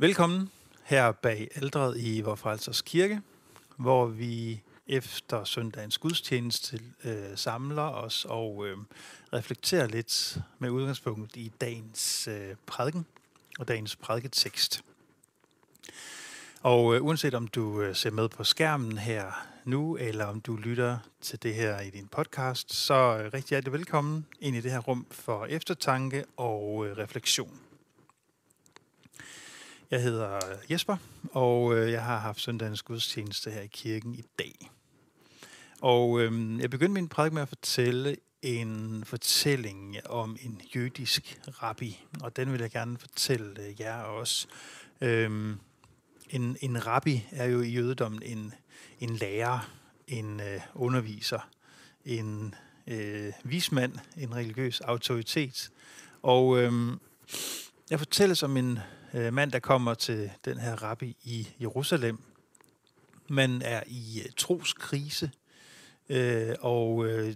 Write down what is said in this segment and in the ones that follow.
Velkommen her bag aldret i Vor Frelsers Kirke, hvor vi efter søndagens gudstjeneste øh, samler os og øh, reflekterer lidt med udgangspunkt i dagens øh, prædiken og dagens prædiketekst. Og øh, uanset om du øh, ser med på skærmen her nu, eller om du lytter til det her i din podcast, så øh, rigtig hjertelig velkommen ind i det her rum for eftertanke og øh, refleksion. Jeg hedder Jesper, og øh, jeg har haft søndagens gudstjeneste her i kirken i dag. Og øh, jeg begyndte min prædik med at fortælle en fortælling om en jødisk rabbi, og den vil jeg gerne fortælle øh, jer også. Øh, en, en rabbi er jo i jødedommen en, en lærer, en øh, underviser, en øh, vismand, en religiøs autoritet. Og øh, jeg fortæller som en øh, mand, der kommer til den her rabbi i Jerusalem. Man er i øh, troskrise, øh, og øh,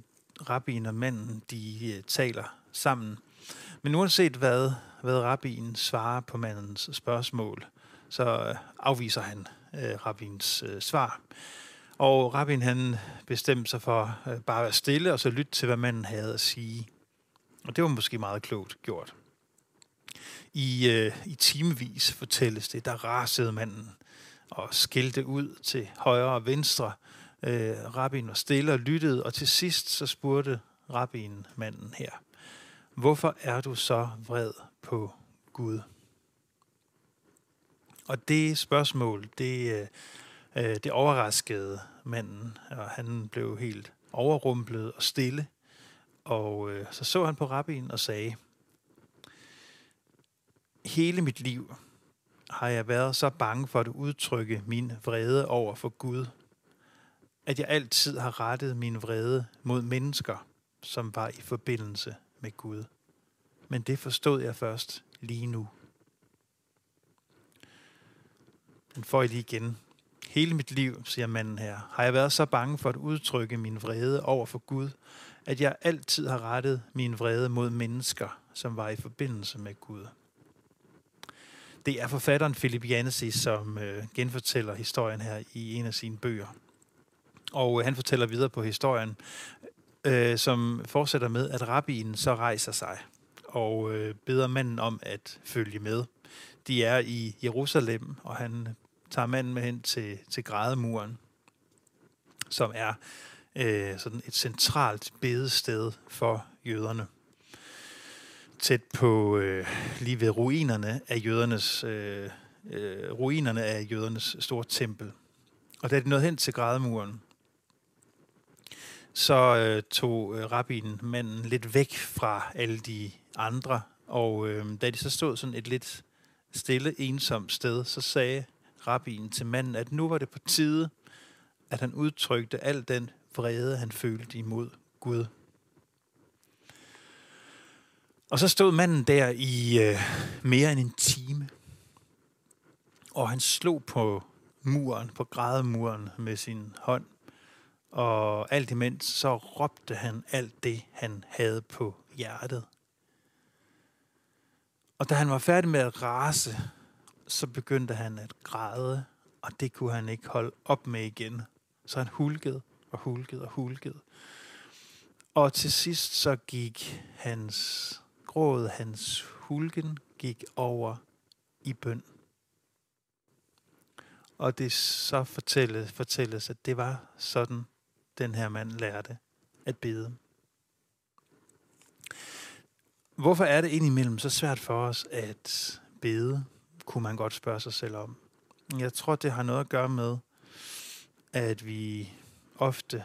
rabbien og manden, de øh, taler sammen. Men uanset hvad, hvad rabbien svarer på mandens spørgsmål, så øh, afviser han øh, rabbiens øh, svar. Og rabbin han bestemte sig for øh, bare at være stille og så lytte til, hvad manden havde at sige. Og det var måske meget klogt gjort. I, øh, i timevis fortælles det, der rasede manden og skældte ud til højre og venstre. Øh, rabbin var stille og lyttede, og til sidst så spurgte rabbin manden her, hvorfor er du så vred på Gud? Og det spørgsmål, det, øh, øh, det overraskede manden, og han blev helt overrumplet og stille. Og øh, så så han på rabbin og sagde, hele mit liv har jeg været så bange for at udtrykke min vrede over for Gud, at jeg altid har rettet min vrede mod mennesker, som var i forbindelse med Gud. Men det forstod jeg først lige nu. Den får I lige igen. Hele mit liv, siger manden her, har jeg været så bange for at udtrykke min vrede over for Gud, at jeg altid har rettet min vrede mod mennesker, som var i forbindelse med Gud. Det er forfatteren Philip Jannesi, som øh, genfortæller historien her i en af sine bøger. Og øh, han fortæller videre på historien, øh, som fortsætter med, at rabbinen så rejser sig og øh, beder manden om at følge med. De er i Jerusalem, og han tager manden med hen til, til grædemuren, som er øh, sådan et centralt bedested for jøderne tæt på øh, lige ved ruinerne af jødernes øh, øh, ruinerne af jødernes store tempel. Og da de nåede hen til grædemuren, så øh, tog øh, rabbinen manden lidt væk fra alle de andre, og øh, da de så stod sådan et lidt stille, ensomt sted, så sagde rabbinen til manden, at nu var det på tide, at han udtrykte al den vrede, han følte imod Gud. Og så stod manden der i øh, mere end en time, og han slog på muren, på grædemuren med sin hånd. Og alt imens så råbte han alt det, han havde på hjertet. Og da han var færdig med at rase, så begyndte han at græde, og det kunne han ikke holde op med igen. Så han hulkede og hulkede og hulkede. Og til sidst så gik hans gråd, hans hulken gik over i bøn. Og det så fortælles, fortælles, at det var sådan, den her mand lærte at bede. Hvorfor er det indimellem så svært for os at bede, kunne man godt spørge sig selv om. Jeg tror, det har noget at gøre med, at vi ofte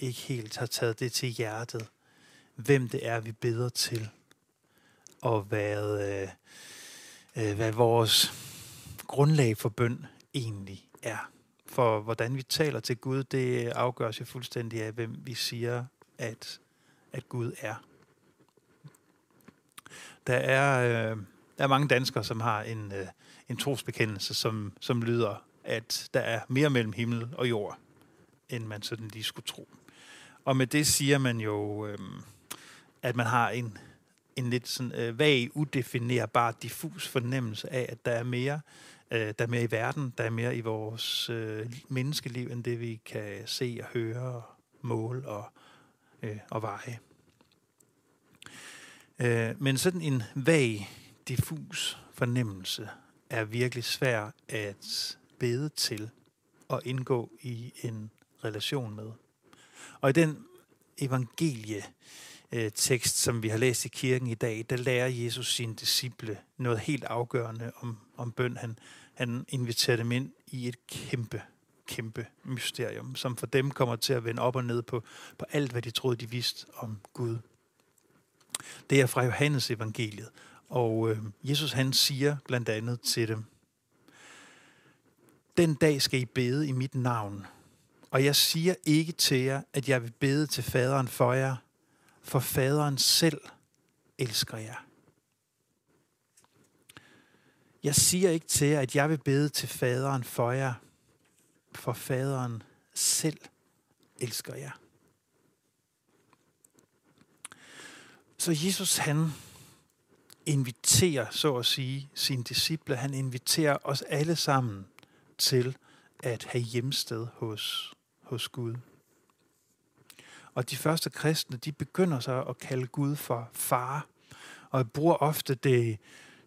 ikke helt har taget det til hjertet, hvem det er, vi beder til og hvad, øh, øh, hvad vores grundlag for bøn egentlig er. For hvordan vi taler til Gud, det afgøres jo fuldstændig af, hvem vi siger, at, at Gud er. Der er, øh, der er mange danskere, som har en, øh, en trosbekendelse, som, som lyder, at der er mere mellem himmel og jord, end man sådan lige skulle tro. Og med det siger man jo, øh, at man har en en lidt sådan øh, vag, udefinerbar, diffus fornemmelse af, at der er mere øh, der er mere i verden, der er mere i vores øh, menneskeliv, end det vi kan se og høre, og måle og, øh, og veje. Øh, men sådan en vag, diffus fornemmelse er virkelig svær at bede til og indgå i en relation med. Og i den evangelie øh, tekst, som vi har læst i kirken i dag, der lærer Jesus sine disciple noget helt afgørende om, om bøn. Han, han inviterer dem ind i et kæmpe, kæmpe mysterium, som for dem kommer til at vende op og ned på, på alt, hvad de troede, de vidste om Gud. Det er fra Johannes evangeliet, og øh, Jesus han siger blandt andet til dem, Den dag skal I bede i mit navn, og jeg siger ikke til jer, at jeg vil bede til faderen for jer, for faderen selv elsker jer. Jeg siger ikke til jer, at jeg vil bede til faderen for jer, for faderen selv elsker jer. Så Jesus han inviterer, så at sige, sine disciple, han inviterer os alle sammen til at have hjemsted hos, hos Gud. Og de første kristne, de begynder så at kalde Gud for far, og bruger ofte det,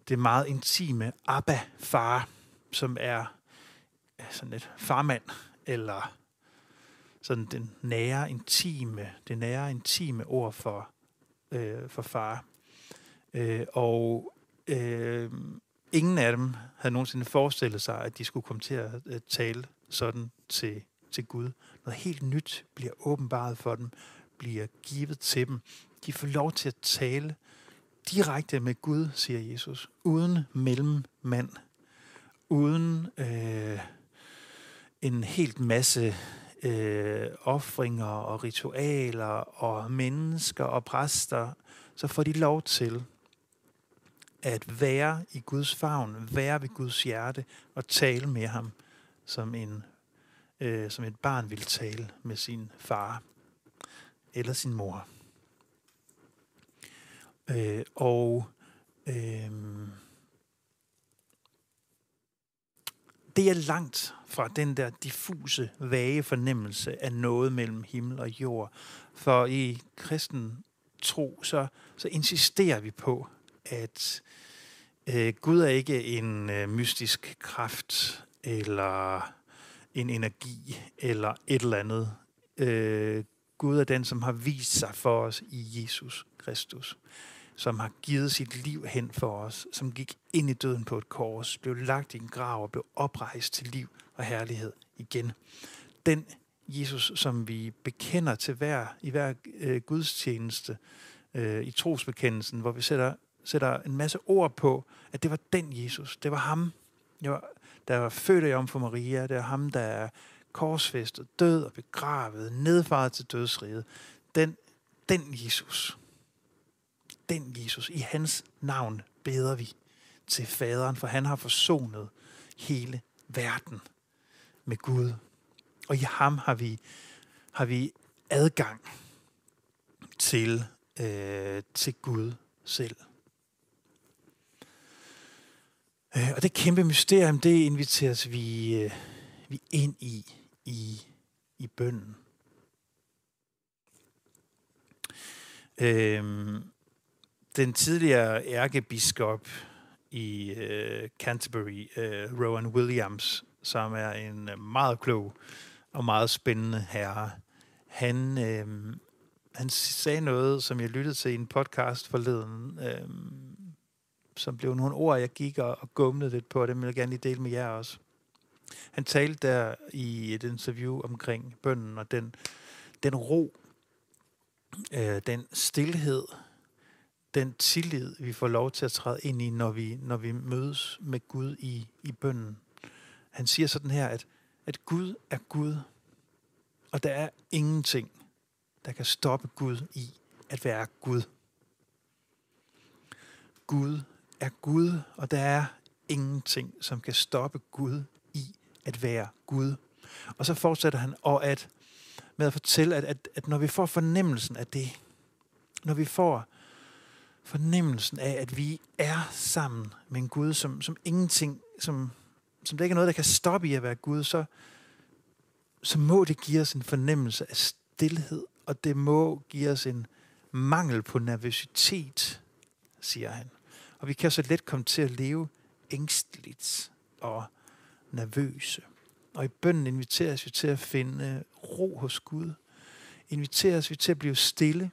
det meget intime Abba, far, som er sådan et farmand, eller sådan den nære, intime, det nære, intime ord for, øh, for far. Øh, og øh, ingen af dem havde nogensinde forestillet sig, at de skulle komme til at tale sådan til, til Gud. Noget helt nyt bliver åbenbaret for dem, bliver givet til dem. De får lov til at tale direkte med Gud, siger Jesus, uden mellemmand, uden øh, en helt masse øh, offringer og ritualer og mennesker og præster, så får de lov til at være i Guds favn, være ved Guds hjerte og tale med ham, som, en, øh, som et barn vil tale med sin far eller sin mor. Øh, og øh, det er langt fra den der diffuse, vage fornemmelse af noget mellem himmel og jord. For i kristen tro, så, så insisterer vi på, at øh, Gud er ikke en øh, mystisk kraft, eller en energi, eller et eller andet. Øh, Gud er den, som har vist sig for os i Jesus Kristus som har givet sit liv hen for os, som gik ind i døden på et kors, blev lagt i en grav og blev oprejst til liv og herlighed igen. Den Jesus, som vi bekender til hver, i hver øh, gudstjeneste øh, i trosbekendelsen, hvor vi sætter, sætter en masse ord på, at det var den Jesus, det var ham, det var, der var født af Jomfru Maria, det er ham, der er korsfæstet, død og begravet, nedfaret til dødsriget. Den, den Jesus, den Jesus, i hans navn beder vi til faderen, for han har forsonet hele verden med Gud. Og i ham har vi, har vi adgang til, øh, til Gud selv. Øh, Øh, og det kæmpe mysterium, det inviteres vi, øh, vi ind i, i, i bønden. Øh, den tidligere ærkebiskop i øh, Canterbury, øh, Rowan Williams, som er en øh, meget klog og meget spændende herre, han, øh, han sagde noget, som jeg lyttede til i en podcast forleden, øh, som blev nogle ord, jeg gik og, og gumlede lidt på, og dem vil jeg gerne lige dele med jer også. Han talte der i et interview omkring bønden og den, den ro, øh, den stillhed, den tillid, vi får lov til at træde ind i, når vi, når vi mødes med Gud i, i bønden. Han siger sådan her, at, at Gud er Gud, og der er ingenting, der kan stoppe Gud i at være Gud. Gud er Gud, og der er ingenting, som kan stoppe Gud i at være Gud. Og så fortsætter han og at, med at fortælle, at, at, at når vi får fornemmelsen af det, når vi får fornemmelsen af, at vi er sammen med en Gud, som, som ingenting, som som der ikke er noget, der kan stoppe i at være Gud, så, så må det give os en fornemmelse af stillhed, og det må give os en mangel på nervøsitet, siger han. Og vi kan så let komme til at leve ængsteligt og nervøse. Og i bønden inviteres vi til at finde ro hos Gud. Inviteres vi til at blive stille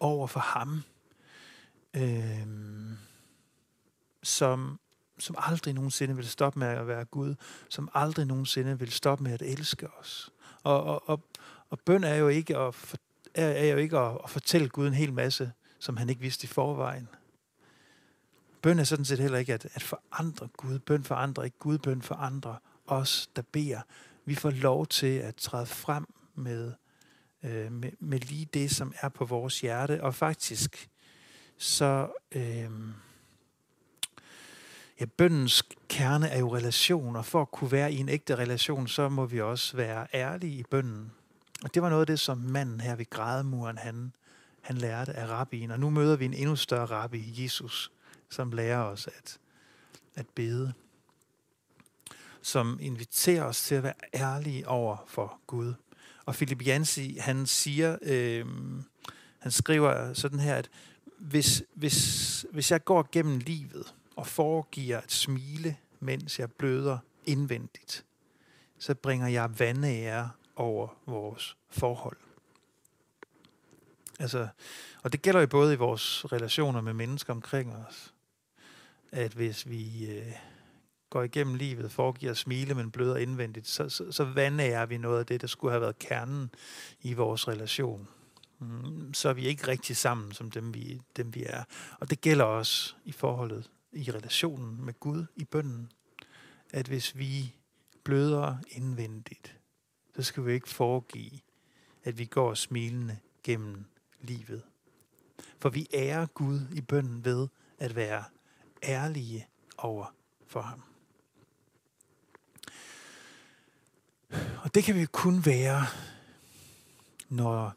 over for ham, øh, som, som aldrig nogensinde vil stoppe med at være Gud, som aldrig nogensinde vil stoppe med at elske os. Og, og, og, og bøn er jo ikke at, for, er, er jo ikke at, at fortælle Gud en hel masse, som han ikke vidste i forvejen. Bøn er sådan set heller ikke at, at forandre Gud. Bøn forandrer ikke Gud, bøn forandrer os, der beder. Vi får lov til at træde frem med, øh, med, med lige det, som er på vores hjerte. Og faktisk, så... Øh, ja, bøndens kerne er jo relationer. for at kunne være i en ægte relation, så må vi også være ærlige i bønden. Og det var noget af det, som manden her ved grædemuren, han, han lærte af rabbien. Og nu møder vi en endnu større rabbi, Jesus, som lærer os at, at bede. Som inviterer os til at være ærlige over for Gud. Og Philip Jansi, han siger, øh, han skriver sådan her, at hvis, hvis, hvis jeg går gennem livet og foregiver at smile, mens jeg bløder indvendigt, så bringer jeg vandære over vores forhold. Altså, og det gælder jo både i vores relationer med mennesker omkring os, at hvis vi øh, går igennem livet, foregiver at smile, men bløder indvendigt, så, så, så vandærer vi noget af det, der skulle have været kernen i vores relation. Mm, så er vi ikke rigtig sammen som dem vi, dem, vi er. Og det gælder også i forholdet, i relationen med Gud, i bønden, at hvis vi bløder indvendigt, så skal vi ikke foregive, at vi går smilende gennem livet. For vi ærer Gud i bønden ved at være ærlige over for ham. Og det kan vi kun være, når,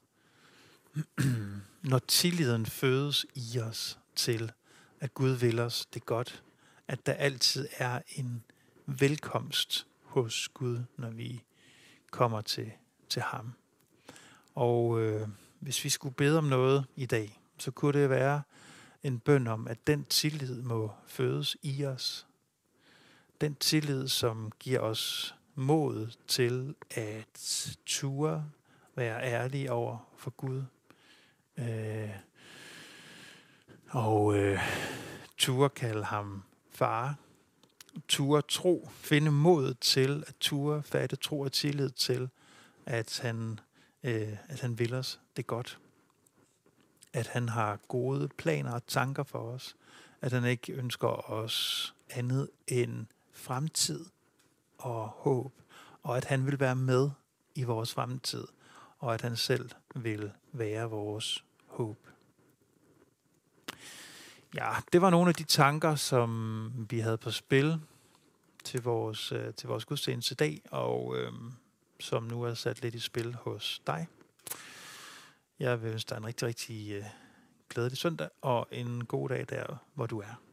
når tilliden fødes i os til, at Gud vil os det godt. At der altid er en velkomst hos Gud, når vi kommer til, til ham. Og øh, hvis vi skulle bede om noget i dag, så kunne det være en bøn om, at den tillid må fødes i os. Den tillid, som giver os mod til at ture være ærlige over for Gud. Øh, og øh, ture kalde ham far. Ture tro. Finde mod til at ture fatte tro og tillid til, at han, øh, at han vil os det godt at han har gode planer og tanker for os. At han ikke ønsker os andet end fremtid og håb. Og at han vil være med i vores fremtid. Og at han selv vil være vores håb. Ja, det var nogle af de tanker, som vi havde på spil til vores, øh, til vores gudstjeneste i dag, og øh, som nu er sat lidt i spil hos dig. Jeg vil ønske dig en rigtig, rigtig øh, glædelig søndag og en god dag der, hvor du er.